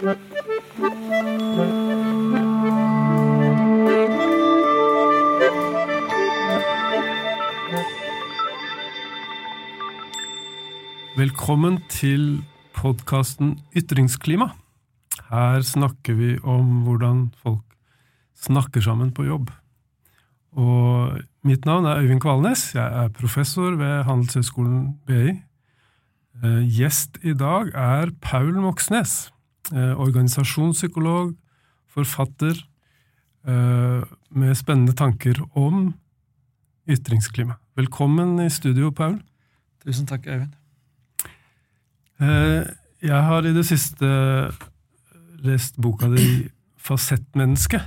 Velkommen til podkasten Ytringsklima. Her snakker vi om hvordan folk snakker sammen på jobb. Og mitt navn er Øyvind Kvalnes. Jeg er professor ved Handelshøyskolen BI. Eh, gjest i dag er Paul Moxnes, organisasjonspsykolog, forfatter, eh, med spennende tanker om ytringsklima. Velkommen i studio, Paul. Tusen takk, Øyvind. Eh, jeg har i det siste lest boka di 'Fasettmenneske'.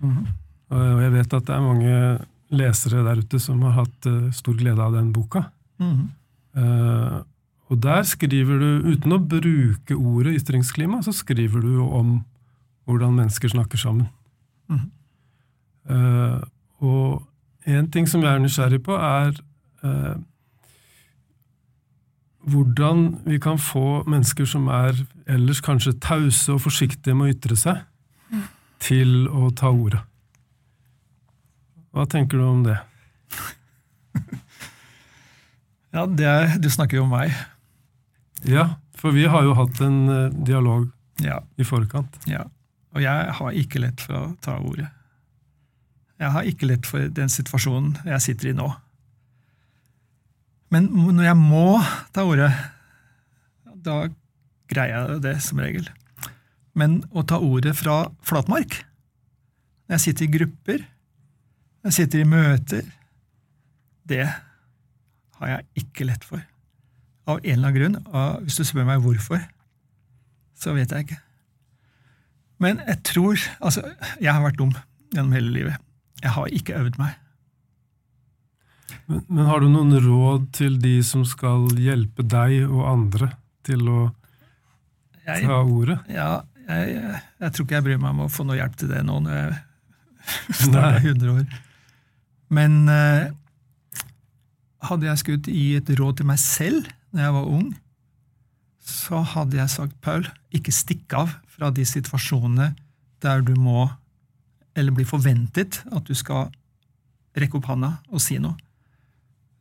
-hmm. Og jeg vet at det er mange lesere der ute som har hatt eh, stor glede av den boka. Mhm. Eh, Og der skriver du, uten å bruke ordet ytringsklima, så skriver du jo om hvordan mennesker snakker sammen. Mm. Uh, Og en ting som jeg er nysgjerrig på, er uh, hvordan vi kan få mennesker som er ellers kanskje tause og forsiktige med å ytre seg, til å ta ordet. Hva tenker du om det? Ja, det er, du snakker jo om meg. Ja, for vi har jo hatt en eh, dialog Ja, i forkant. ja. Og jeg har ikke lett for å ta ordet. Jeg har ikke lett for den situasjonen jeg sitter i nå. Men når jeg må ta ordet, da greier jeg det som regel. Men å ta ordet fra flatmark, når jeg sitter i grupper, når jeg sitter i møter, det har jeg ikke lett for. Av en eller annen grunn. Og hvis du spør meg hvorfor, så vet jeg ikke. Men jeg tror Altså, jeg har vært dum gjennom hele livet. Jeg har ikke øvd meg. Men, men har du noen råd til de som skal hjelpe deg og andre til å Jeg, ta ordet? ja, jeg, jeg tror ikke jeg bryr meg om å få noe hjelp til det nå når jeg snart er 100 år. Men eh, hadde jeg skutt gi et råd til meg selv når jeg var ung, så hadde jeg sagt, Paul, ikke stikk av fra de situasjonene der du må, eller blir forventet at du skal rekke opp handa og si noe.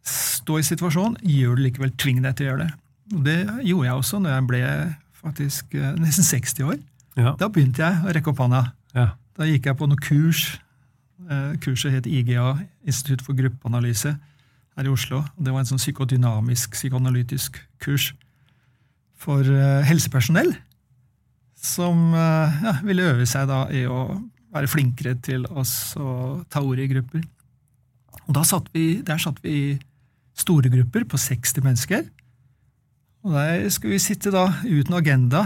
Stå i situasjonen, gjør det likevel, tving deg til å gjøre det. Og det gjorde jeg også når jeg ble faktisk eh, nesten 60 år. Ja. Da begynte jeg å rekke opp handa. ja. Da gikk jeg på noe kurs. Eh, Kurset het IGA, Institutt for gruppeanalyse, her i Oslo. Det var en sånn psykodynamisk, psykoanalytisk kurs for eh, helsepersonell. Som eh, ja, ville øve seg da i å være flinkere til oss å ta ordet i grupper. Og da satt vi, Der satt vi i store grupper på 60 mennesker. Og der skulle vi sitte da uten agenda,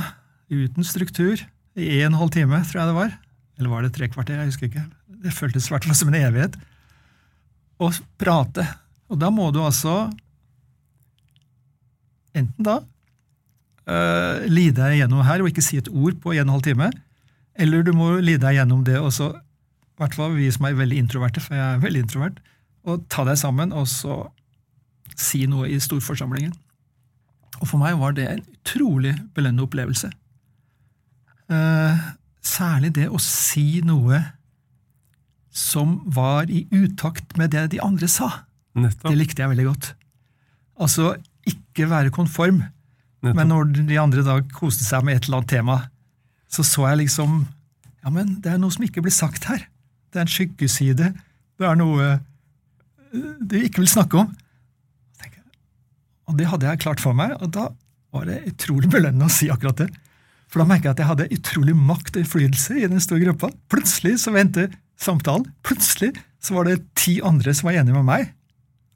uten struktur, i en og en halv time, tror jeg det var. Eller var det tre kvarter? Jeg husker ikke. Det føltes i som en evighet. Og prate. Og da må du altså enten da uh, lide deg gjennom her og ikke si et ord på en og en halv time, eller du må lide deg gjennom det, og så, i hvert fall vi som er veldig introverte, for jeg er veldig introvert, og ta deg sammen og så si noe i storforsamlingen. Og for meg var det en utrolig belønnende opplevelse. Uh, særlig det å si noe som var i utakt med det de andre sa. Nettopp. Det likte jeg veldig godt. Altså ikke være konform, nettopp. men når de andre da koste seg med et eller annet tema, så så jeg liksom Ja, men det er noe som ikke blir sagt her. Det er en skyggeside. Det er noe du ikke vil snakke om. Og det hadde jeg klart for meg, og da var det utrolig belønnende å si akkurat det. For da merket jeg at jeg hadde utrolig makt og innflytelse i den store gruppa. Plutselig så vendte samtalen. Plutselig så var det ti andre som var enige med meg,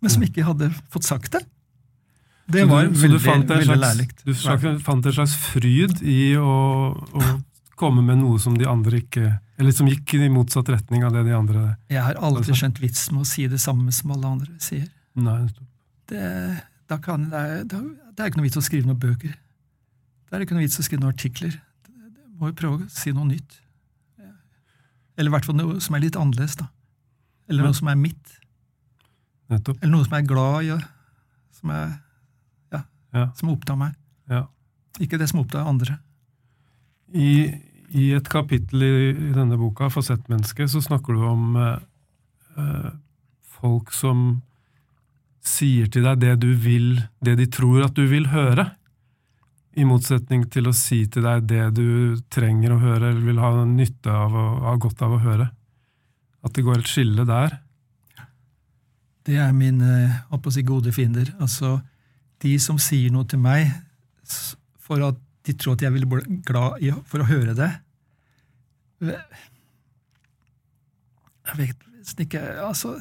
men som ikke hadde fått sagt det. Det var så du veldig, så du veldig slags, du fant en slags fryd i å, å komme med noe som de andre ikke Eller som gikk i motsatt retning av det de andre Jeg har aldri skjønt vitsen med å si det samme som alle andre sier. Nei. Det, da kan, det, er, det er ikke noe vits å skrive noen bøker. Det er ikke noe vits å skrive noen artikler. Det, det må jo prøve å si noe nytt. Eller i hvert fall noe som er litt annerledes. da. Eller noe som er mitt. Nettopp. Eller noe som jeg er glad i, som, jeg, ja, Ja. som opptar meg. Ja. Ikke det som opptar andre. I, I, et kapittel i, i denne boka, 'Fasettmennesket', så snakker du om eh, eh, folk som sier til deg det du vil, det de tror at du vil høre. I motsetning til å si til deg det du trenger å høre, eller vil ha nytte av og ha godt av å høre. At det går et skille der. Det er mine si, gode fiender. Altså, de som sier noe til meg for at de tror at jeg vil bli glad for å høre det Jeg vet nesten ikke Altså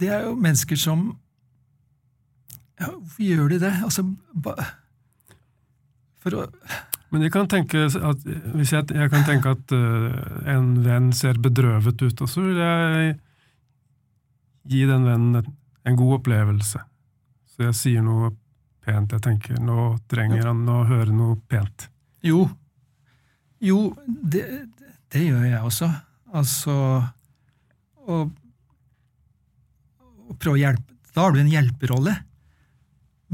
Det er jo mennesker som ja, Hvorfor gjør de det? Altså, for å men jeg kan tenke at, hvis jeg, jeg kan tenke at uh, en venn ser bedrøvet ut, og så vil jeg gi den vennen en god opplevelse. Så jeg sier noe pent. Jeg tenker nå trenger han å høre noe pent. Jo. Jo, det, det gjør jeg også. Altså å, å prøve å hjelpe Da har du en hjelperolle.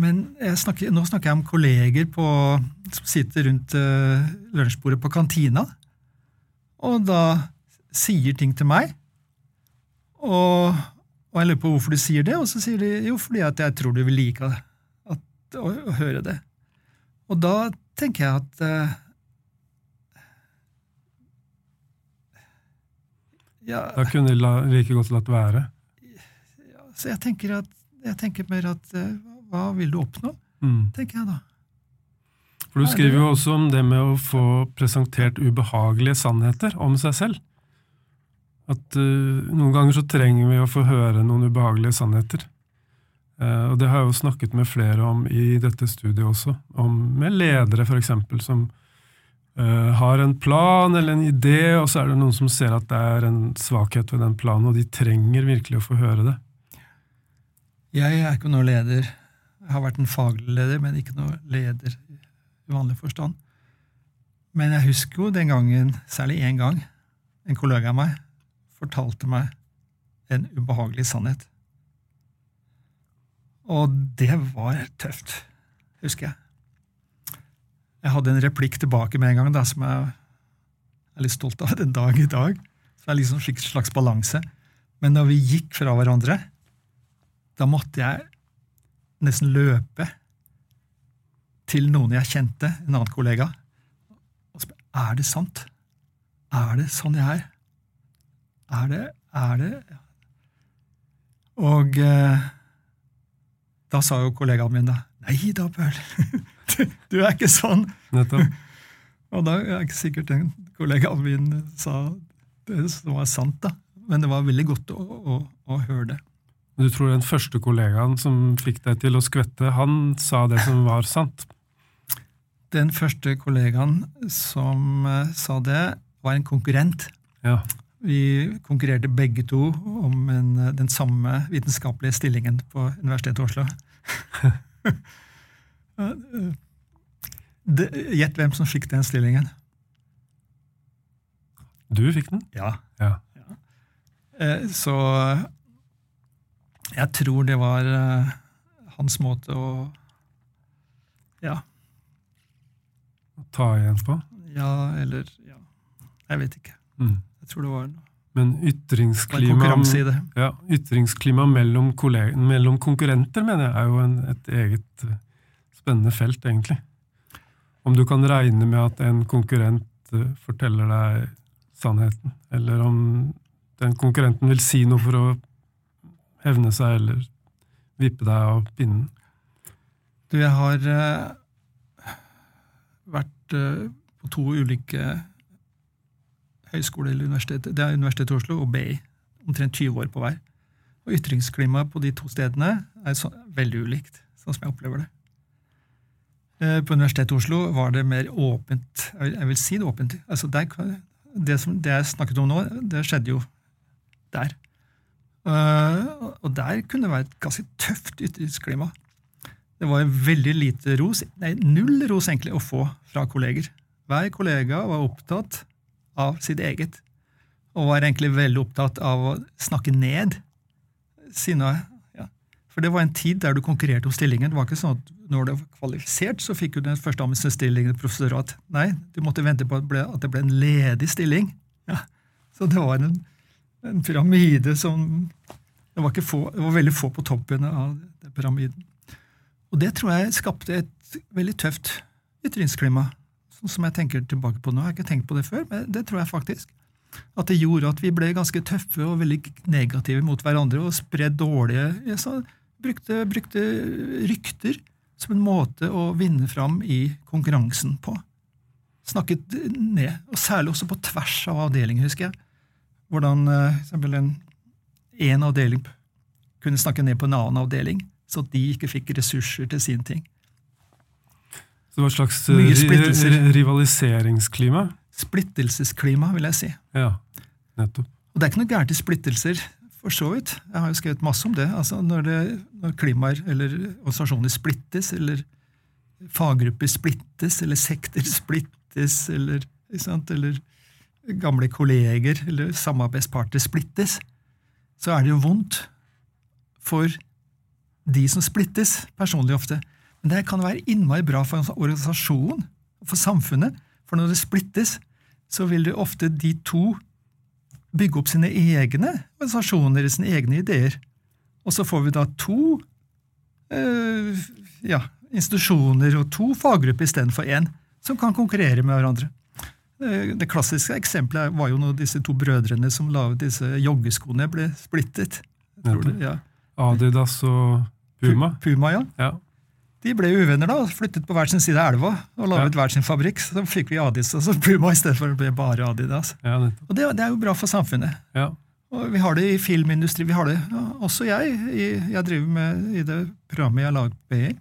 Men snakker, nå snakker jeg om kolleger på, som sitter rundt uh, lunsjbordet på kantina, og da sier ting til meg. Og, og, jeg lurer på hvorfor du sier det, og så sier de jo fordi at jeg tror du vil like at, å, å, høre det. Og da tenker jeg at uh, ja, Da kunne de like godt latt være? Ja, så jeg tenker, at, jeg tenker mer at uh, hva vil du oppnå? Mm. tenker jeg da. For Du skriver jo også om det med å få presentert ubehagelige sannheter om seg selv. At uh, Noen ganger så trenger vi å få høre noen ubehagelige sannheter. Uh, og Det har jeg jo snakket med flere om i dette studiet også. Om, med ledere, f.eks., som uh, har en plan eller en idé, og så er det noen som ser at det er en svakhet ved den planen, og de trenger virkelig å få høre det. Jeg er ikke noen leder jeg har vært en faglig leder, men ikke noen leder i vanlig forstand. Men jeg husker jo den gangen, særlig én gang, en kollega av meg fortalte meg en ubehagelig sannhet. Og det var tøft, husker jeg. Jeg hadde en replikk tilbake med en gang da, som jeg er litt stolt av den dag i dag. Så er liksom en slags balanse. Men da vi gikk fra hverandre, da måtte jeg nesten løpe til noen jeg kjente, en annen kollega, og spørre er det sant. Er det sånn jeg er? Er det Er det Og eh, da sa jo kollegaen min da Nei da, Pøl! du er ikke sånn. Nettopp. og da er det ikke sikkert den kollegaen min sa det som var sant, da. Men det var veldig godt å, å, å høre det. Du tror den første kollegaen som fikk deg til å skvette, han sa det som var sant? Den første kollegaen som uh, sa det, var en konkurrent. Ja. Vi konkurrerte begge to om en, uh, den samme vitenskapelige stillingen på Universitetet i Oslo. Gjett hvem som fikk den stillingen. Du fikk den? Ja. ja. ja. Eh, så jeg tror det var eh, hans måte å Ja. Ta igjen på? Ja, eller ja. Jeg vet ikke. Mm. Jeg tror det var. Men ytringsklima, ja, ytringsklima mellom, mellom, konkurrenter mener jeg er jo en, et eget uh, spennende felt, egentlig. Om du kan regne med at en konkurrent uh, forteller deg sannheten, eller om den konkurrenten vil si noe for å hevne seg eller vippe deg av pinnen? Du, jeg har uh, vært på to ulike høyskoler eller universitet, Det er Universitetet i Oslo og BI. Omtrent 20 år på hver. Og ytringsklimaet på de to stedene er så, veldig ulikt, sånn som jeg opplever det. Uh, på Universitetet i Oslo var det mer åpent. Jeg vil si det åpent. Altså der, det, som, det jeg snakket om nå, det skjedde jo der. Uh, og der kunne det være et ganske tøft ytringsklima. Det var veldig lite ros, nei, null ros egentlig, å få fra kolleger. Hver kollega var opptatt av sitt eget, og var egentlig veldig opptatt av å snakke ned sine ja. For det var en tid der du konkurrerte om stillingen. Det var ikke sånn at når du var kvalifisert, så fikk du den første stillingen i professorat. Nei, du måtte vente på at, ble, at det ble en ledig stilling. Ja. Så det var en, en pyramide som det var, få, det var, veldig få på toppen av pyramiden. Og det tror jeg skapte et veldig tøft ytringsklima, som jeg tenker tilbake på nå. Jeg har ikke tenkt på det før, men det tror jeg faktisk. At det gjorde at vi ble ganske tøffe og veldig negative mot hverandre og spredde dårlige så brukte, brukte rykter som en måte å vinne fram i konkurransen på. Snakket ned, og særlig også på tvers av avdelinger, husker jeg. Hvordan eh, eksempel en, en avdeling kunne snakke ned på en annen avdeling, så de ikke fikk ressurser til sin ting. Så det var et slags ri rivaliseringsklima? Splittelsesklima, vil jeg si. Ja, nettopp. Og det er ikke noe gærent i splittelser for så vidt. Jeg har jo skrevet masse om det. Altså når, det, når klimaer eller organisasjoner splittes, eller faggrupper splittes, eller sekter splittes, eller, eller gamle kolleger eller samarbeidsparter splittes, så er det jo vondt for de som splittes, personlig ofte. Men det kan være innmari bra for en organisasjon og for samfunnet. For når det splittes, så vil det ofte de to bygge opp sine egne organisasjoner, sine egne ideer. Og så får vi da to øh, ja, institusjoner og to faggrupper istedenfor én, som kan konkurrere med hverandre. Eh, det klassiske eksempelet var jo når disse to brødrene som laget disse joggeskoene, ble splittet. Det, ja. Adidas og Puma. Puma, ja. ja. De ble uvenner da, flyttet på hver sin side av elva og laget ja. hver sin fabrikk. Så fikk vi Adis og så Puma i stedet for å bli bare Adidas. Ja, og det, det, er jo bra for samfunnet. Ja. Og Vi har det i filmindustri. vi har det, Også jeg. Jeg driver med i det programmet jeg laget på BI,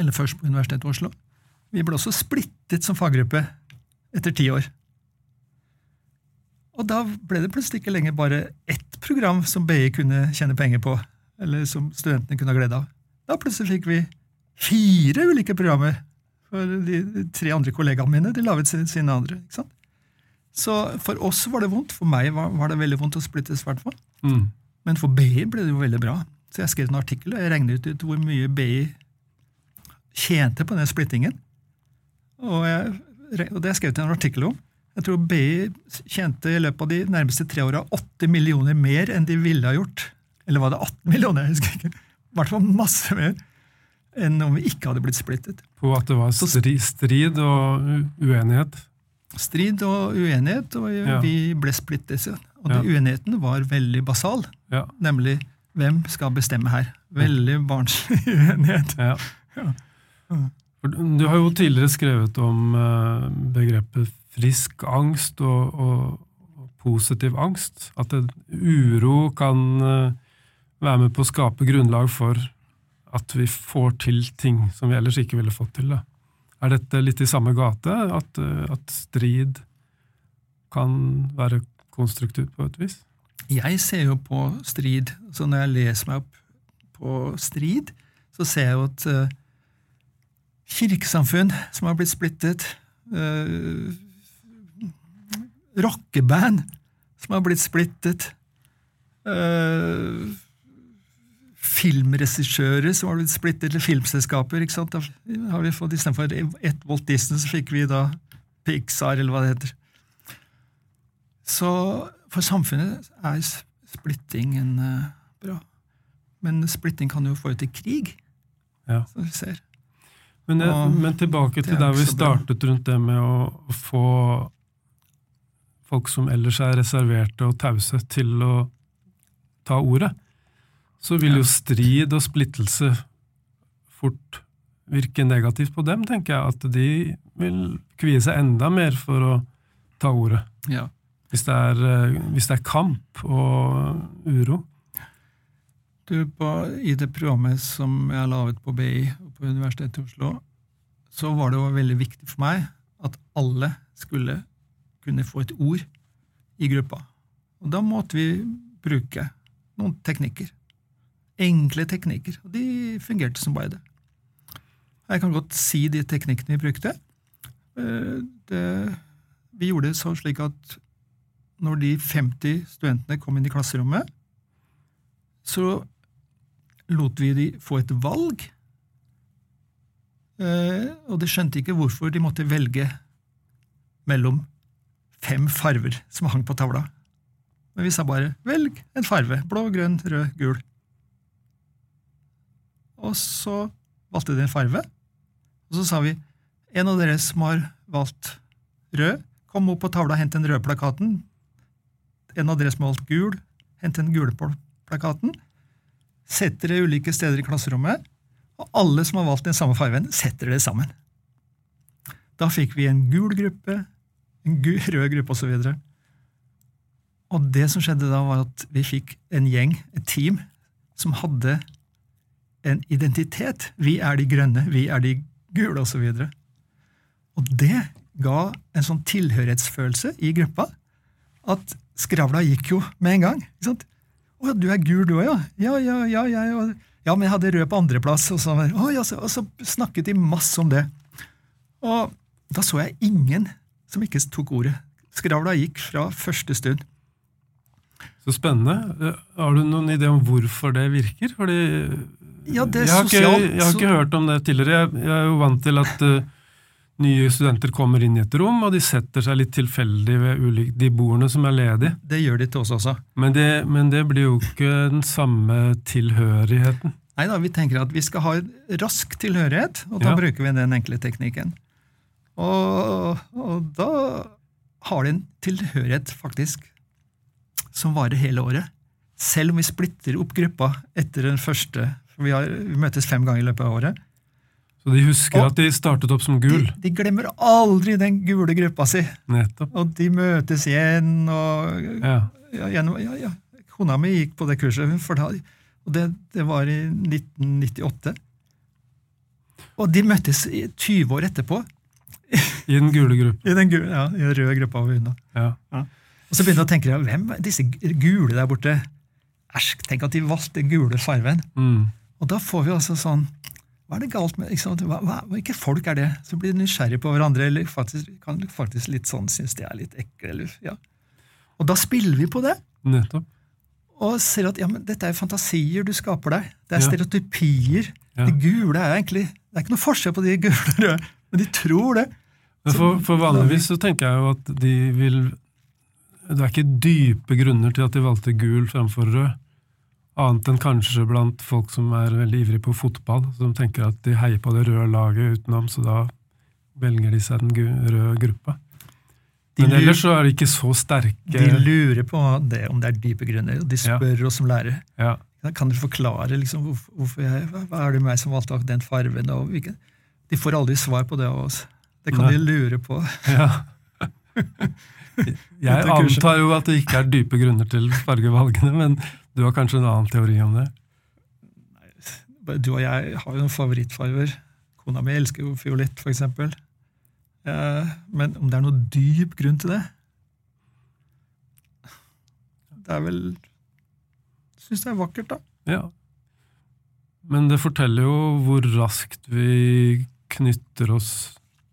eller først på Universitetet i Oslo. Vi ble også splittet som faggruppe etter ti år. Og da ble det plutselig ikke lenger bare ett program som BI kunne tjene penger på, eller som studentene kunne ha glede av. Da plutselig fikk vi fire ulike programmer. For de tre andre kollegaene mine de laget sine andre. ikke sant? Så for oss var det vondt. For meg var, var det veldig vondt å splittes. hvert Mm. Men for BI ble det jo veldig bra. Så jeg skrev en artikkel, og jeg regnet ut hvor mye BI tjente på den splittingen. Og, jeg, og det har jeg skrevet en artikkel om. Jeg tror BI tjente i løpet av de nærmeste tre åra 80 millioner mer enn de ville ha gjort. Eller var det 18 millioner? Jeg husker ikke. I hvert fall masse mer enn om vi ikke hadde blitt splittet. På at det var strid og uenighet? Strid og uenighet, og ja. vi ble splittet. Og ja. uenigheten var veldig basal, ja. nemlig hvem skal bestemme her? Veldig barnslig uenighet. Ja. Du har jo tidligere skrevet om eh, begrepet frisk angst og, og positiv angst. At uro kan eh, være med på å skape grunnlag for at vi får til ting som vi ellers ikke ville fått til. Da. Er dette litt i samme gate, at, eh, at strid kan være konstruktivt på et vis? Jeg ser jo på strid, så når jeg leser meg opp på strid, så ser jeg jo at uh, kirkesamfunn som har blitt splittet, uh, rockeband som har blitt splittet, uh, filmregissører som har blitt splittet til filmselskaper. ikke sant? Da har vi fått Istedenfor ett Walt Disney, så fikk vi da Pixar, eller hva det heter. Så for samfunnet er splittingen uh, bra. Men splitting kan jo få ut til krig, ja. som vi ser. Men, jeg, Og, men tilbake til der vi startet bra. rundt det med å, å få folk som ellers er reserverte og tause, til å ta ordet så vil jo strid og splittelse fort virke negativt på dem, tenker jeg. At de vil kvie seg enda mer for å ta ordet. Ja. Hvis, det er, eh, hvis, det er, kamp og uro. Du, på, I det programmet som jeg har laget på BI og på Universitetet i Oslo, så var det jo veldig viktig for meg at alle skulle kunne få et ord i gruppa. Og da måtte vi bruke noen teknikker enkle teknikker. Og de fungerte som bare det. Jeg kan godt si de teknikkene vi brukte. Eh, det, vi gjorde det sånn slik at når de 50 studentene kom inn i klasserommet, så lot vi de få et valg. Eh, og de skjønte ikke hvorfor de måtte velge mellom fem farver som hang på tavla. Men vi sa bare 'velg en farve'. Blå, grønn, rød, gul. Og så valgte de en farve. Og så sa vi 'en av dere som har valgt rød, kom opp på tavla og hent den røde plakaten'. En av dere som har valgt gul, hent den gule plakaten. Setter det ulike steder i klasserommet, og alle som har valgt den samme fargen, setter det sammen. Da fikk vi en gul gruppe, en rød gruppe osv. Og, og det som skjedde da, var at vi fikk en gjeng, et team, som hadde en identitet. Vi er de grønne, vi er de gule, osv. Og, så og det ga en sånn tilhørighetsfølelse i gruppa at skravla gikk jo med en gang. ikke sant? 'Å, du er gul du òg, ja?' Ja, ja, ja, ja, ja. ja, men jeg hadde rød på andreplass. Og, ja, og så snakket de masse om det. Og da så jeg ingen som ikke tok ordet. Skravla gikk fra første stund. Så spennende. Har du noen idé om hvorfor det virker? Fordi ja, det er jeg, har ikke, jeg har ikke hørt om det tidligere. Jeg, jeg er jo vant til at uh, nye studenter kommer inn i et rom, og de setter seg litt tilfeldig ved ulike, de bordene som er ledige. Det gjør de til oss også. Men det, men det blir jo ikke den samme tilhørigheten. Nei da, vi tenker at vi skal ha rask tilhørighet, og da Ja. bruker vi den enkle teknikken. Og, og da har de en tilhørighet, faktisk, som varer hele året. Selv om vi splitter opp gruppa etter den første vi, har, vi møtes fem ganger i løpet av året. Så de husker Og- at de startet opp som gul. de glemmer aldri den gule gruppa si, Nettopp. og de møtes igjen. og Ja. ja, gjennom, ja, ja. Kona mi gikk på det kurset, fortalte, og det, det var i 1998. Og de møttes 20 år etterpå I den gule gruppa. i den gule, ja, i den røde gruppa. over unna. Ja. Og så begynte jeg å tenke, ja, hvem er disse gule der borte? Æsj, tenk at de valgte den gule farven. Mm. Og da får vi altså sånn Hva er det galt med ikke? Hva, hva, Hvilke folk er det? Så blir de nysgjerrige på hverandre, eller faktisk, kan faktisk litt sånn synes de er litt ekle. Eller, ja. Og da spiller vi på det. Nettopp. og ser at ja, men dette er fantasier du skaper deg. Det er Ja. stereotypier. Ja. Det gule er egentlig Det er ikke noe forskjell på de gule og røde, men de tror det. For, for vanligvis så tenker jeg jo at de vil Det er ikke dype grunner til at de valgte gul fremfor rød. Annet enn kanskje blant folk som er veldig ivrige på fotball, som tenker at de heier på det røde laget utenom, så da velger de seg den røde gruppa. Men lurer, ellers så er de ikke så sterke. de lurer på det, om det er dype grunner, og de Ja. spør oss som lærer. Ja, Kan du forklare liksom, hvorfor, jeg, hva, er det meg som valgte den fargen? Og? De får aldri svar på det av oss. Det kan Nei. de lure på. ja. Jeg antar jo at det ikke er dype grunner til fargevalgene, men du har kanskje en annen teori om det? Du og jeg har jo noen favorittfarger. Kona mi elsker jo fiolett, eksempel. Eh, men om det er noen dyp grunn til det Det er vel Syns det er vakkert, da. Ja. Men det forteller jo hvor raskt vi knytter oss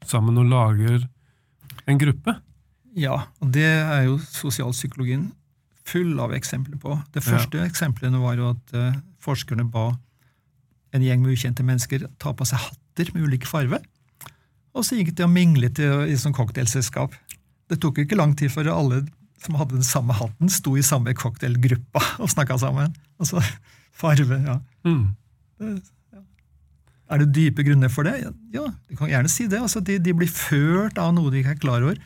sammen og lager en gruppe. Ja, og det er jo sosialpsykologien full av eksempler på. Det første eksemplene var jo at uh, forskerne ba en gjeng med ukjente mennesker ta på seg hatter med ulike farger. Og så gikk de og minglet i, i sånn cocktailselskap. Det tok jo ikke lang tid før alle som hadde den samme hatten, sto i samme cocktailgruppa og snakka sammen. Altså, farve, ja. Mm. Er det dype grunner for det? Ja, du kan gjerne si det. Altså, de, de blir ført av noe de ikke er klar over.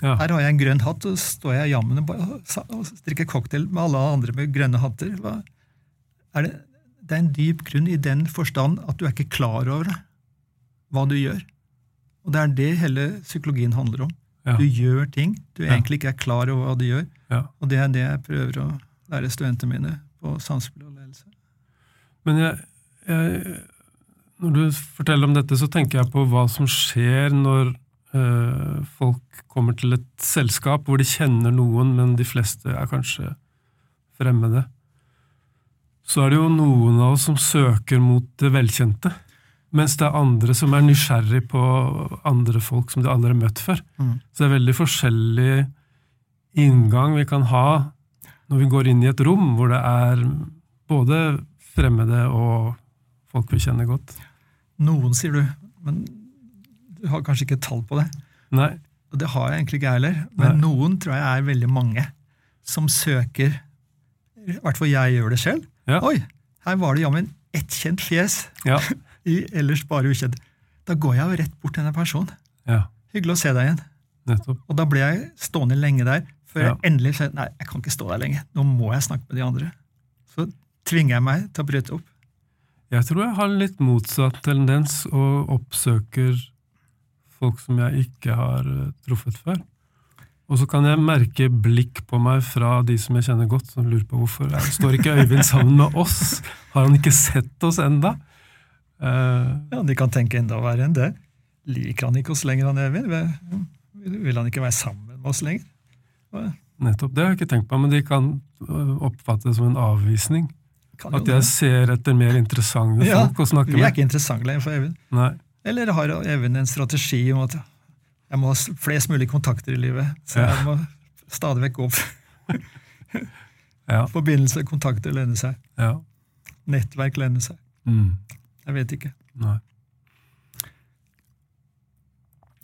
Ja. Her har jeg en grønn hatt, og så står jeg jammen og, drikker cocktail med alle andre med grønne hatter. Er det, det er en dyp grunn i den forstand at du er ikke klar over det, hva du gjør. Og det er det hele psykologien handler om. Ja. Du gjør ting du egentlig ikke er klar over hva du gjør. Ja. Og det er det jeg prøver å lære studentene mine på samspill og ledelse. Men jeg, jeg, når du forteller om dette, så tenker jeg på hva som skjer når folk kommer til et selskap hvor de kjenner noen, men de fleste er kanskje fremmede. Så er det jo noen av oss som søker mot det velkjente, mens det er andre som er nysgjerrig på andre folk som de aldri har møtt før. Mm. Så det er veldig forskjellig inngang vi kan ha når vi går inn i et rom hvor det er både fremmede og folk vi kjenner godt. Noen, sier du, men har kanskje ikke tall på det. Nei. Og det har jeg egentlig ikke heller. Men Nei. noen tror jeg er veldig mange som søker I hvert fall jeg gjør det selv. Ja. Oi, her var det jammen ett kjent fjes Ja. i ellers bare ukjent. Da går jeg jo rett bort til denne personen. ja. Hyggelig å se deg igjen. Nettopp. Og da ble jeg stående lenge der, før jeg endelig sa nei, jeg kan ikke stå der lenge. Nå må jeg snakke med de andre. Så tvinger jeg meg til å bryte opp. Jeg tror jeg har litt motsatt tendens og oppsøker folk som jeg ikke har eh, truffet før. Og så kan jeg merke blikk på meg fra de som jeg kjenner godt, som lurer på hvorfor jeg står ikke Øyvind sammen med oss? Har han ikke sett oss enda? Uh, Ja, De kan tenke enda verre enn det. Liker han ikke oss lenger, han Øyvind? Vil han ikke være sammen med oss lenger? nettopp, det har jeg ikke tenkt på, men de kan eh, oppfatte det som en avvisning. At jeg ser etter mer interessante Ja, folk å snakke Vi er med. ikke interessante lenger for Øyvind. Nei. Eller har even en strategi om at jeg må ha flest mulig kontakter i livet, så Ja. jeg må stadig vekk gå opp. Ja. Forbindelse, kontakter lønner seg. ja. Nettverk lønner seg. Mm. Jeg vet ikke. Nei.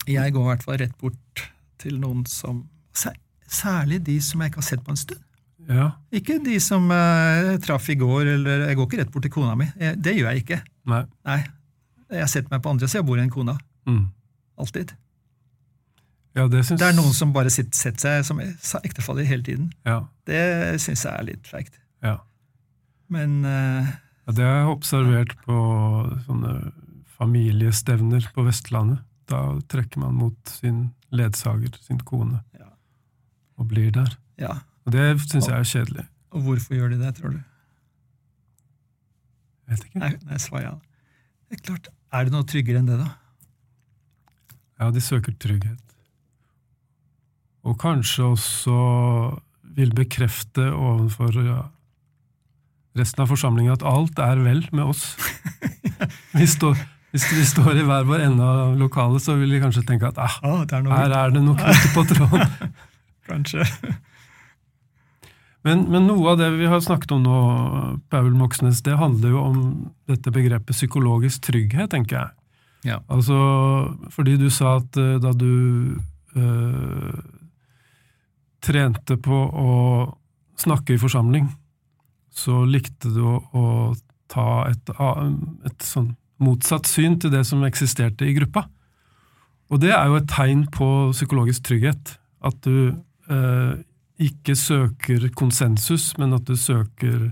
Jeg går i hvert fall rett bort til noen som Særlig de som jeg ikke har sett på en stund. Ja. Ikke de som eh, jeg traff i går, eller Jeg går ikke rett bort til kona mi. Jeg, det gjør jeg ikke. Nei. Nei. Jeg setter meg på andre sida av bordet enn kona. Mm. Alltid. Ja, det syns Det er noen som bare sitter, setter seg som ektefeller hele tiden. Ja. Det syns jeg er litt feigt. ja. Men uh, Ja, det har jeg observert på sånne familiestevner på Vestlandet. Da trekker man mot sin ledsager, sin kone, Ja. og blir der. ja. Og det syns jeg er kjedelig. Og hvorfor gjør de det, tror du? Jeg vet ikke. Nei, nei svarer ja. Det er klart, er det noe tryggere enn det, da? Ja, de søker trygghet. Og kanskje også vil bekrefte overfor ja, resten av forsamlingen at alt er vel med oss. Vi står, hvis vi står i hver vår ende av lokalet, så vil de kanskje tenke at ah, er her er det noe knyttet på tråden. Kanskje. Men, men noe av det vi har snakket om nå, Paul Moxnes, det handler jo om dette begrepet psykologisk trygghet, tenker jeg. Ja. Altså, fordi du sa at eh, da du øh, trente på å snakke i forsamling, så likte du å, å ta et, et sånn motsatt syn til det som eksisterte i gruppa. Og det er jo et tegn på psykologisk trygghet. At du eh, ikke søker konsensus, men at du søker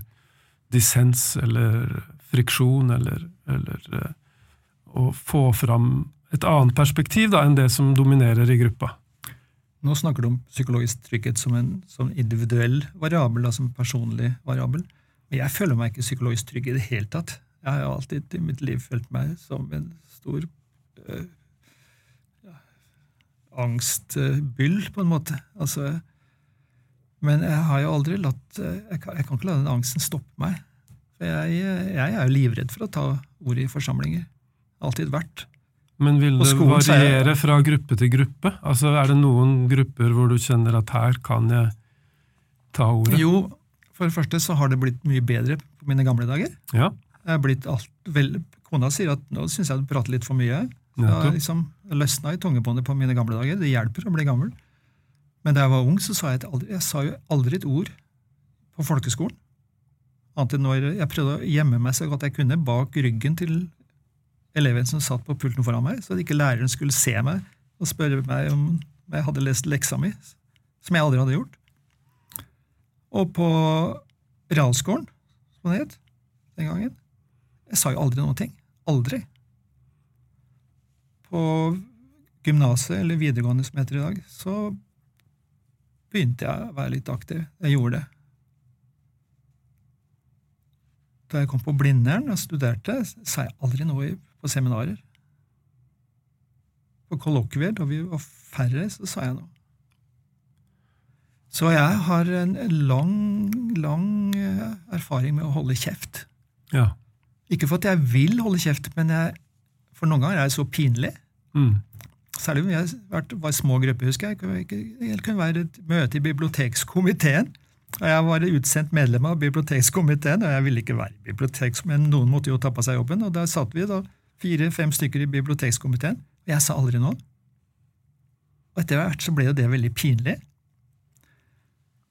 dissens eller friksjon, eller, eller eh, å få fram et annet perspektiv da, enn det som dominerer i gruppa. Nå snakker du om psykologisk trygghet som en som individuell variabel, da, som personlig variabel. Men jeg føler meg ikke psykologisk trygg i det hele tatt. Jeg har jo alltid i mitt liv følt meg som en stor øh, angstbyll, på en måte. Altså, men jeg har jo aldri latt øh, jeg kan, jeg kan ikke la den angsten stoppe meg. Jeg, jeg er jo livredd for å ta ordet i forsamlinger. Alltid vært. Men vil det så er variere fra gruppe til gruppe? Altså, Er det noen grupper hvor du kjenner at her kan jeg ta ordet? Jo, for det første så har det blitt mye bedre på mine gamle dager. Ja, Jeg er blitt alt, vel, kona sier at nå syns jeg du prater litt for mye. Jeg har liksom løsna i tungebåndet på mine gamle dager. Det hjelper å bli gammel. Men da jeg var ung, så sa jeg, aldri, jeg sa jo aldri et ord på folkeskolen. Annet enn når jeg prøvde å gjemme meg så godt jeg kunne bak ryggen til eleven som satt på pulten foran meg, så at ikke læreren skulle se meg og spørre meg om jeg hadde lest leksa mi, som jeg aldri hadde gjort. Og på realskolen, som det het den gangen, jeg sa jo aldri noen ting. Aldri. På gymnaset, eller videregående som heter i dag, så begynte jeg å være litt aktiv. Jeg gjorde det. Da jeg kom på Blindern og studerte, sa jeg aldri noe på seminarer. På kollokvier, da vi var færre, så sa jeg noe. Så jeg har en lang, lang eh, erfaring med å holde kjeft. Ja. Ikke for at jeg vil holde kjeft, men jeg, for noen ganger er det så pinlig. Mm. Særlig om jeg var i små grupper, husker jeg. Det kunne- kunne være et møte i bibliotekskomiteen. Og Jeg var utsendt medlem av bibliotekskomiteen, og jeg ville ikke være i bibliotekskomiteen. Noen måtte jo ta på seg jobben, og der satt vi da fire-fem stykker i bibliotekskomiteen. Og jeg sa aldri noe. Og etter hvert så ble jo det veldig pinlig.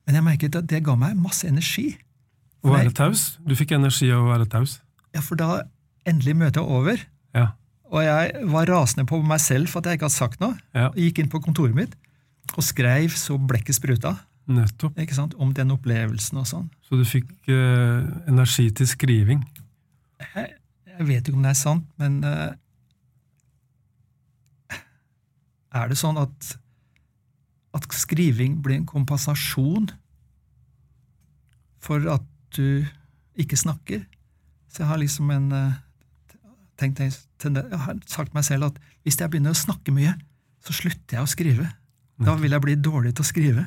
Men jeg merket at det ga meg masse energi. Å være taus? Du fikk energi av å være taus? Ja, for da endelig møtet er over, Ja. Og jeg var rasende på meg selv for at jeg ikke hadde sagt noe, ja. gikk inn på kontoret mitt og skrev så blekket spruta Nettopp. ikke sant, om den opplevelsen og sånn. Så du fikk eh, energi til skriving? Jeg, jeg vet ikke om det er sant, men eh, er det sånn at, at skriving blir en kompensasjon for at du ikke snakker? Så jeg har liksom en eh, tenkt, Jeg har sagt meg selv at hvis jeg begynner å snakke mye, så slutter jeg å skrive. Da vil jeg bli dårlig til å skrive.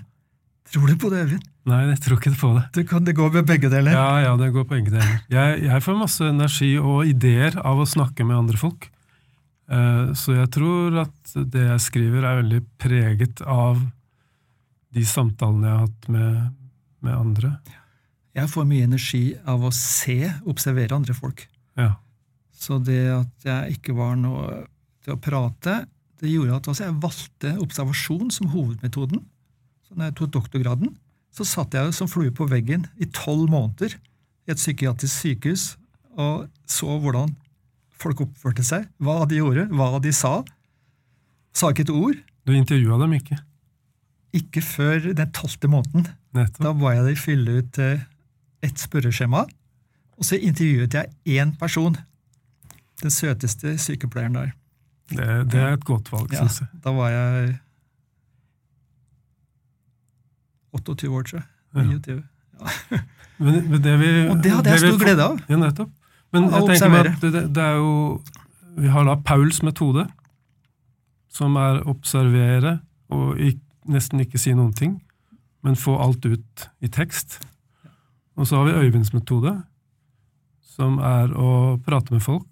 Tror du på det, Øyvind? Nei, jeg tror ikke på det. Det kan det går med begge deler. Ja, ja, det går på begge deler. Jeg, jeg får masse energi og ideer av å snakke med andre folk. Eh, så jeg tror at det jeg skriver, er veldig preget av de samtalene jeg har hatt med, med andre. Jeg får mye energi av å se, observere andre folk. Ja. Så det at jeg ikke var noe til å prate, det gjorde at altså, jeg valgte observasjon som hovedmetoden. Så når jeg tok doktorgraden, så satt jeg som flue på veggen i tolv måneder i et psykiatrisk sykehus og så hvordan folk oppførte seg, hva de gjorde, hva de sa. Sa ikke et ord. Du intervjua dem ikke? Ikke før den tolvte måneden. Nettopp. Da ba jeg dem fylle ut eh, et spørreskjema, og så intervjuet jeg én person. Den søteste sykepleieren der. Det, det er et godt valg, Ja, syns jeg. da var jeg 28 år, tror jeg. Ja. 29. Men, men det vi, Og det hadde jeg stor glede av. Ja, nettopp. Men jeg tenker meg at det, det er jo Vi har da Pauls metode, som er observere og ikke, nesten ikke si noen ting, men få alt ut i tekst. Og så har vi Øyvinds metode, som er å prate med folk,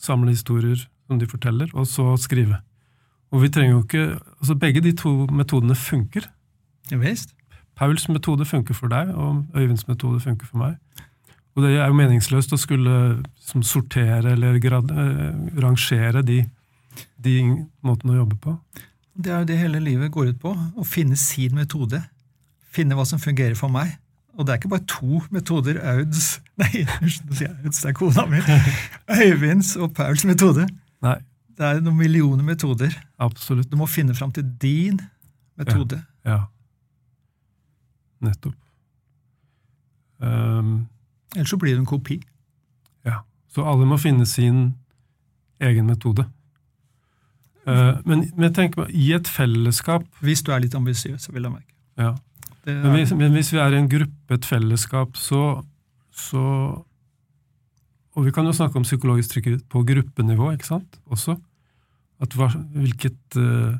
samle historier som de forteller, og så skrive. Og vi trenger jo ikke altså Begge de to metodene funker. Ja, visst. Pauls metode funker for deg, og Øyvinds metode funker for meg. Og det er jo meningsløst å skulle som, sortere eller grad, eh, rangere de, de måtene å jobbe på. Det er jo det hele livet går ut på. Å finne sin metode. Finne hva som fungerer for meg. Og det er ikke bare to metoder. Auds Nei, nå sier jeg Auds, det er kona mi. Øyvinds og Pauls metode. Nei, Det er noen millioner metoder. absolutt. Du må finne fram til din metode. Ja. Nettopp. Um, Ellers så blir det en kopi. ja. Så alle må finne sin egen metode. Uh, men, men på, i et fellesskap Hvis du er litt ambisiøs, vil jeg merke. ja, Det Men er, hvis, men hvis vi er i en gruppe, et fellesskap, så, så Og vi kan jo snakke om psykologisk trygghet på gruppenivå, ikke sant? Også. At hva, hvilket uh,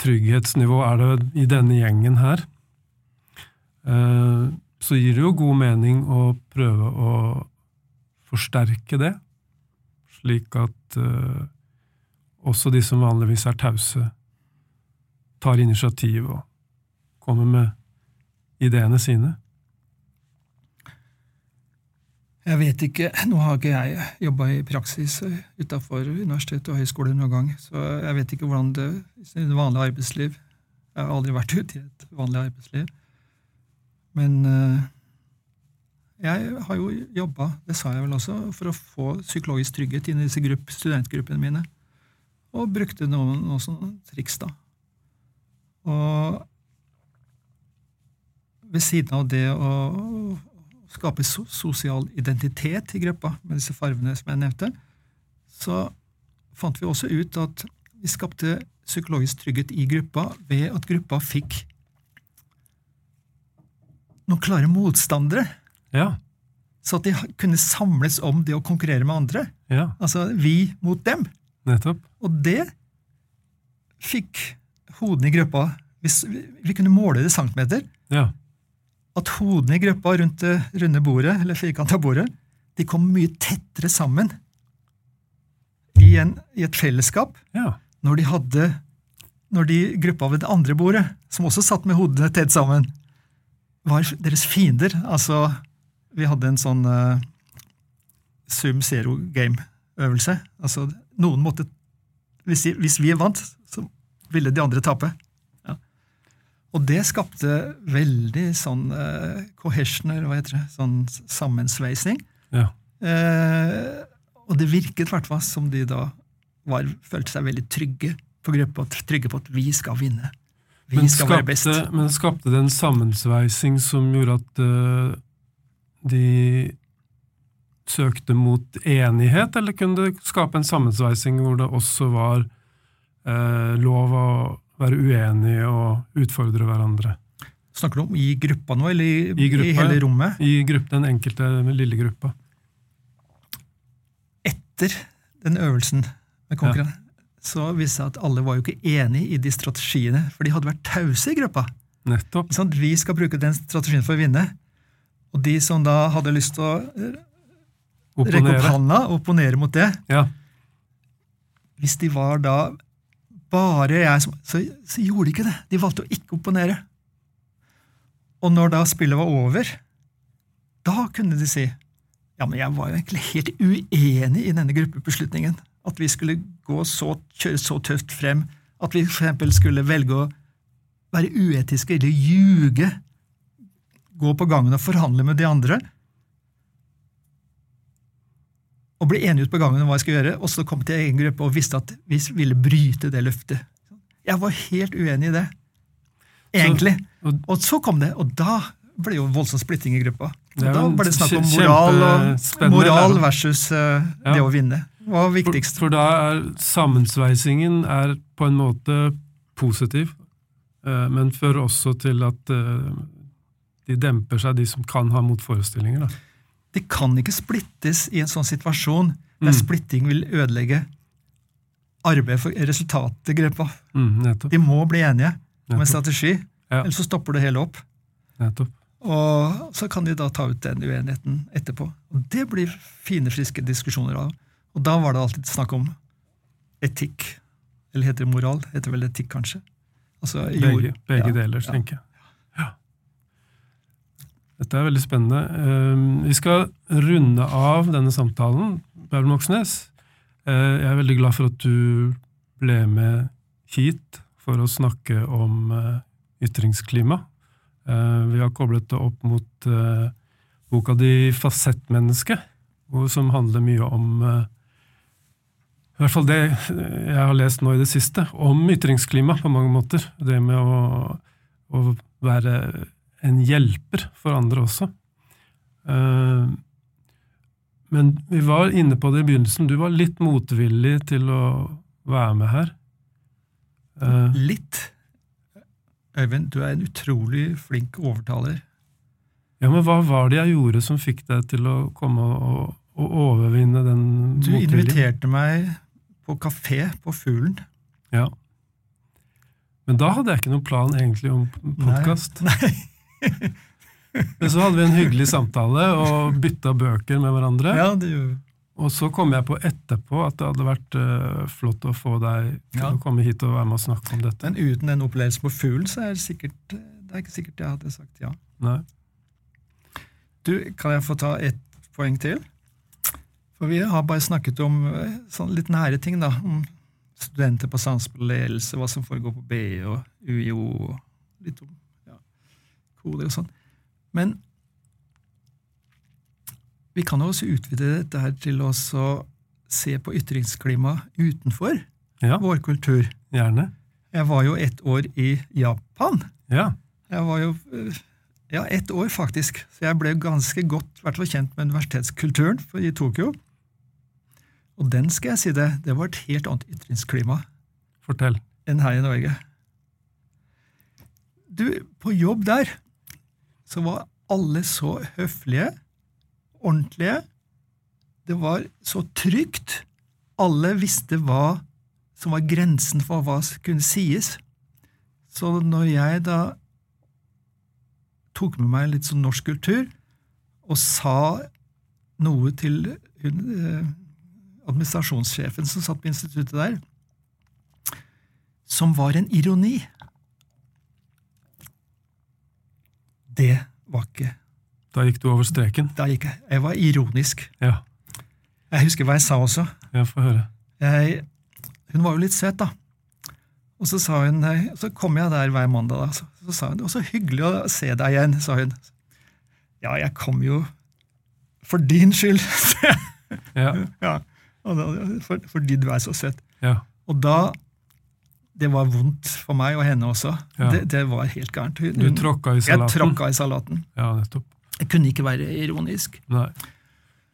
trygghetsnivå er det i denne gjengen her? Uh, så gir det jo god mening å prøve å forsterke det, slik at uh, også de som vanligvis er tause, tar initiativ og kommer med ideene sine. jeg vet ikke, Nå har ikke jeg jobba i praksis utafor universitet og høyskole noen gang, så jeg vet ikke hvordan det i det vanlige arbeidsliv Jeg har aldri vært ute i et vanlig arbeidsliv. Men eh, jeg har jo jobba, det sa jeg vel også, for å få psykologisk trygghet inn i disse grupp, studentgruppene mine. Og brukte noen, noen triks, da. Og ved siden av det å skape so sosial identitet i gruppa, med disse farvene som jeg nevnte, så fant vi også ut at vi skapte psykologisk trygghet i gruppa ved at gruppa fikk noen klare motstandere, Ja, så at de kunne samles om det å konkurrere med andre. ja, Altså vi mot dem. nettopp. Og det fikk hodene i gruppa hvis vi, vi kunne måle det i centimeter. Ja, At hodene i gruppa rundt det runde bordet, eller firkanta bordet, de kom mye tettere sammen i, en, i et fellesskap ja, når de hadde når de gruppa ved det andre bordet, som også satt med hodene tett sammen, var deres fiender. Altså, vi hadde en sånn uh, sum zero game-øvelse. Altså, noen måtte hvis, hvis, vi vant, så ville de andre tape. Og det skapte veldig sånn uh, cohesioner, hva heter det, sånn sammensveising. Ja. Uh, og det virket hvert fall som de da var, følte seg veldig trygge på gruppa, trygge på at vi skal vinne. Vi men skal skapte, være best. Men skapte det en sammensveising som gjorde at uh, de søkte mot enighet, eller kunne det skape en sammensveising hvor det også var uh, lov å være uenige og utfordre hverandre? Snakker du om i gruppa nå, eller i, I, gruppa, i hele rommet? I grupp, den enkelte lille gruppa. Etter den øvelsen med konkurranse, ja. så viste det seg at alle var jo ikke enig i de strategiene, for de hadde vært tause i gruppa. Nettopp. Sånn, vi skal bruke den strategien for å vinne. Og de som da hadde lyst til å opponere. rekke opp handa og opponere mot det ja. Hvis de var da bare jeg som så, så, gjorde de ikke det. De valgte å ikke opponere. Og når da spillet var over, da kunne de si ja, men jeg var jo egentlig helt uenig i denne gruppebeslutningen. At vi skulle gå så, kjøre så tøft frem. At vi eksempel skulle velge å være uetiske eller ljuge. Gå på gangen og forhandle med de andre. Og ble enige ut på gangen om hva jeg skulle gjøre, og så kom til egen gruppe og visste at vi ville bryte det løftet. Jeg var helt uenig i det. Egentlig. Så, og, og, så kom det, og da ble jo voldsom splitting i gruppa. Og da ble det snakk om moral, og, moral versus uh, ja. det å vinne. Hva var viktigst? For, for, da er sammensveisingen er på en måte positiv, uh, men fører også til at uh, de demper seg, de som kan ha motforestillinger. da. Det kan ikke splittes i en sånn situasjon der mm. splitting vil ødelegge arbeidet for resultatet i gruppa. Mm, De må bli enige nettopp. om en strategi, ja. ellers så stopper det hele opp. Nettopp. Og så kan de da ta ut den uenigheten etterpå. Og Det blir fine, friske diskusjoner av. Og da var det alltid snakk om etikk. Eller heter det moral? Heter vel etikk, kanskje? Altså, begge, begge ja, deler, tenker jeg. Dette er veldig spennende. Ehm, vi skal runde av denne samtalen. Bjørn Moxnes, eh, jeg er veldig glad for at du ble med hit for å snakke om eh, ytringsklima. Eh, vi har koblet det opp mot boka di 'Fasettmenneske', som handler mye om i hvert fall det jeg har lest nå i det siste, om ytringsklima på mange måter. Det med å, å være en hjelper for andre også. Uh, men vi var inne på det i begynnelsen. Du var litt motvillig til å være med her. Uh, litt? Øyvind, du er en utrolig flink overtaler. Ja, men hva var det jeg gjorde som fikk deg til å komme og, og overvinne den motviljen? Du inviterte meg på kafé på Fuglen. Ja. Men da hadde jeg ikke noen plan egentlig om podkast. Nei. Nei. Men så hadde vi en hyggelig samtale og bytta bøker med hverandre. Ja, det gjorde vi. Og så kom jeg på etterpå at det hadde vært uh, flott å få deg til ja. å komme hit og være med og snakke om dette. Men uten den opplevelsen på fuglen, så er det, sikkert, det er ikke sikkert jeg hadde sagt ja. Nei. Du, kan jeg få ta ett poeng til? For vi har bare snakket om eh, sånn litt nære ting, da. Om studenter på samspill ledelse, hva som foregår på BI og UiO. og litt om hodet og sånn. Men vi kan også utvide dette her til å se på ytringsklima utenfor ja. vår kultur. Gjerne. Jeg var jo ett år i Japan. Ja. Jeg var jo ja, ett år, faktisk. Så jeg ble ganske godt hvert kjent med universitetskulturen i Tokyo. Og den, skal jeg si det, det var et helt annet ytringsklima Fortell. enn her i Norge. Du, på jobb der så var alle så høflige, ordentlige. Det var så trygt. Alle visste hva som var grensen for hva som kunne sies. Så når jeg da tok med meg litt sånn norsk kultur og sa noe til hun, eh, administrasjonssjefen som satt på instituttet der, som var en ironi det var ikke Da gikk du over streken? Da gikk jeg. Jeg var ironisk. Ja. Jeg husker hva jeg sa også. Ja, få høre. Jeg, hun var jo litt søt, da. Og så sa hun, så kom jeg der hver mandag, da. Så, så sa hun var så hyggelig å se deg igjen, sa hun. Ja, jeg kom jo for din skyld. Ja. ja, for, fordi du er så søt. ja. Og da Det var vondt for meg og henne også. Ja. Det, det var helt gærent. Hun- Du tråkka i salaten? Jeg tråkka i salaten. Ja, nettopp. Jeg kunne ikke være ironisk. Nei.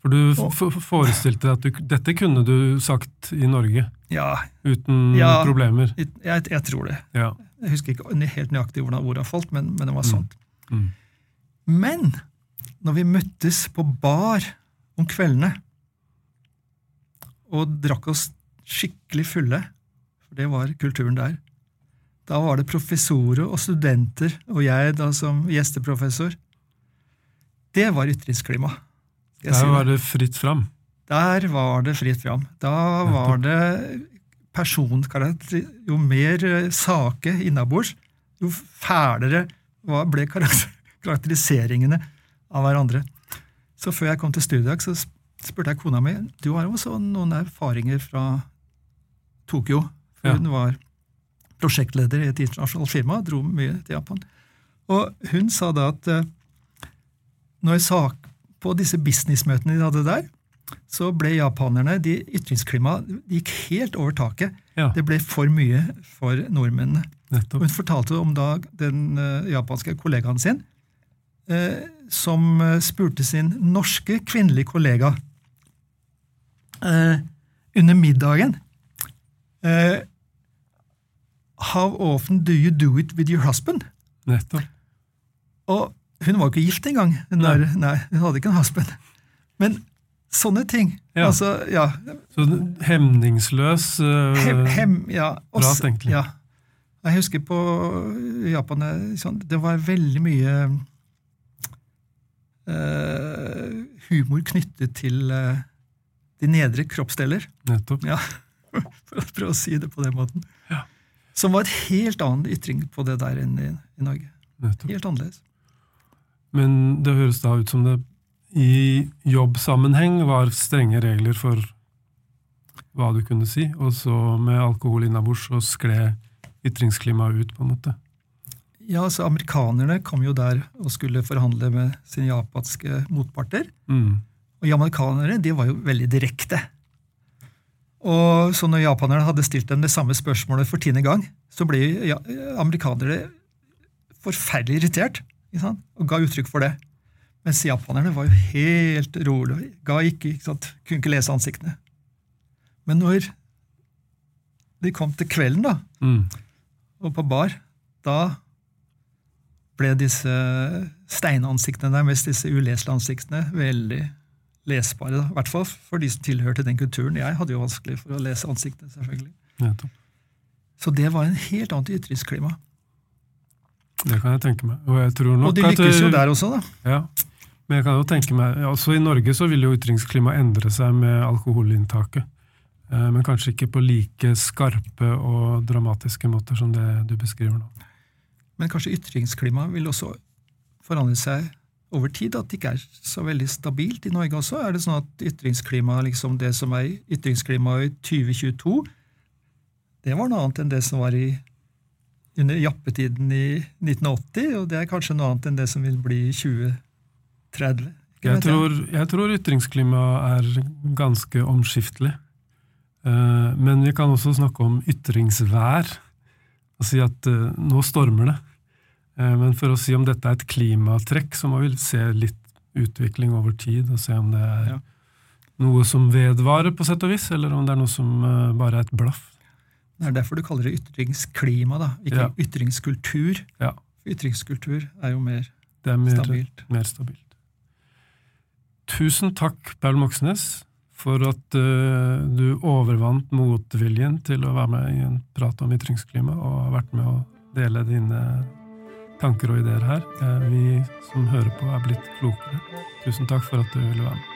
For du forestilte deg at du, dette kunne du sagt i Norge Ja, uten Ja. problemer? jeg, jeg, tror det. Ja. Jeg husker ikke helt nøyaktig hvordan ordet falt, men, men det var Mm. sånt. Mm. Men når vi møttes på bar om kveldene og drakk oss skikkelig fulle, det var kulturen der, da var det professorer og studenter, og jeg da som gjesteprofessor. Det var ytringsklima. Der si var det fritt fram. Der var det fritt fram. Da var det personkarakter Jo mer eh, sake innabords, jo fælere ble karakteriseringene av hverandre. Så før jeg kom til studiedag, så spurte jeg kona mi du har også noen erfaringer fra Tokyo. For Ja. Hun var prosjektleder i et internasjonalt firma, dro mye til Japan. Og hun sa da at eh, når jeg sa på disse businessmøtene de hadde der, så ble japanerne, de ytringsklimaet gikk helt over taket. Ja, Det ble for mye for nordmennene. Nettopp. hun fortalte om da den eh, japanske kollegaen sin, eh, som eh, spurte sin norske kvinnelige kollega eh, under middagen eh, How often do you do it with your husband? nettopp. Og hun var jo ikke gift engang. Hun, Nei. der, nei, hun hadde ikke en husband. Men sånne ting. Ja. Altså, ja, Så hemningsløs uh, Hem, hem, ja. Også- tenkt. Ja. Jeg husker på Japan eh, sånn, Det var veldig mye uh, humor knyttet til uh, de nedre kroppsdeler, Nettopp. for å prøve å si det på den måten. Ja. Som var et helt annen ytring på det der enn i, i Norge. nettopp. Helt annerledes. Men det høres da ut som det i jobbsammenheng var strenge regler for hva du kunne si, og så med alkohol innabords så skled ytringsklimaet ut, på en måte. Ja, altså Amerikanerne kom jo der og skulle forhandle med sine japanske motparter. Mm. Og jamaicanere de var jo veldig direkte. Og så når japanerne hadde stilt dem det samme spørsmålet for tiende gang, så ble ja, amerikanere forferdelig irritert og ga uttrykk for det. Mens japanerne var jo helt rolig, ga ikke, ikke sant? kunne ikke lese ansiktene. Men når de kom til kvelden da, Mm. og på bar, da ble disse steinansiktene der, mens disse uleselige ansiktene, veldig lesbare. Da. I hvert fall for de som tilhørte den kulturen. Jeg hadde jo vanskelig for å lese ansiktene, selvfølgelig. Ja, Så det var en helt annet ytringsklima. Det kan jeg tenke meg. Og jeg tror nok Og de lykkes jo der også, da. Ja. Men jeg kan jo tenke meg, også i Norge så vil jo ytringsklimaet endre seg med alkoholinntaket. Eh, Men kanskje ikke på like skarpe og dramatiske måter som det du beskriver nå. Men kanskje ytringsklimaet vil også forandre seg over tid? At det ikke er så veldig stabilt i Norge også? Er det sånn at ytringsklimaet, liksom det som er ytringsklimaet i 2022, det var noe annet enn det som var i, under jappetiden i 1980, og det er kanskje noe annet enn det som vil bli i 2030? Jeg tror, jeg tror ytringsklimaet er ganske omskiftelig. Eh, Men vi kan også snakke om ytringsvær. Og si at eh, nå stormer det. Eh, Men for å si om dette er et klimatrekk, så må vi se litt utvikling over tid, og se om det er Ja. noe som vedvarer, på sett og vis, eller om det er noe som eh, bare er et blaff. Det er derfor du kaller det ytringsklima, da, ikke Ja. ytringskultur. Ja. Ytringskultur er jo mer Det er mer stabilt. mer stabilt. Tusen takk, Paul Moxnes, for at uh, du overvant motviljen til å være med i en prat om ytringsklima, og har vært med å dele dine tanker og ideer her. Eh, vi som hører på, er blitt klokere. Tusen takk for at du ville være med.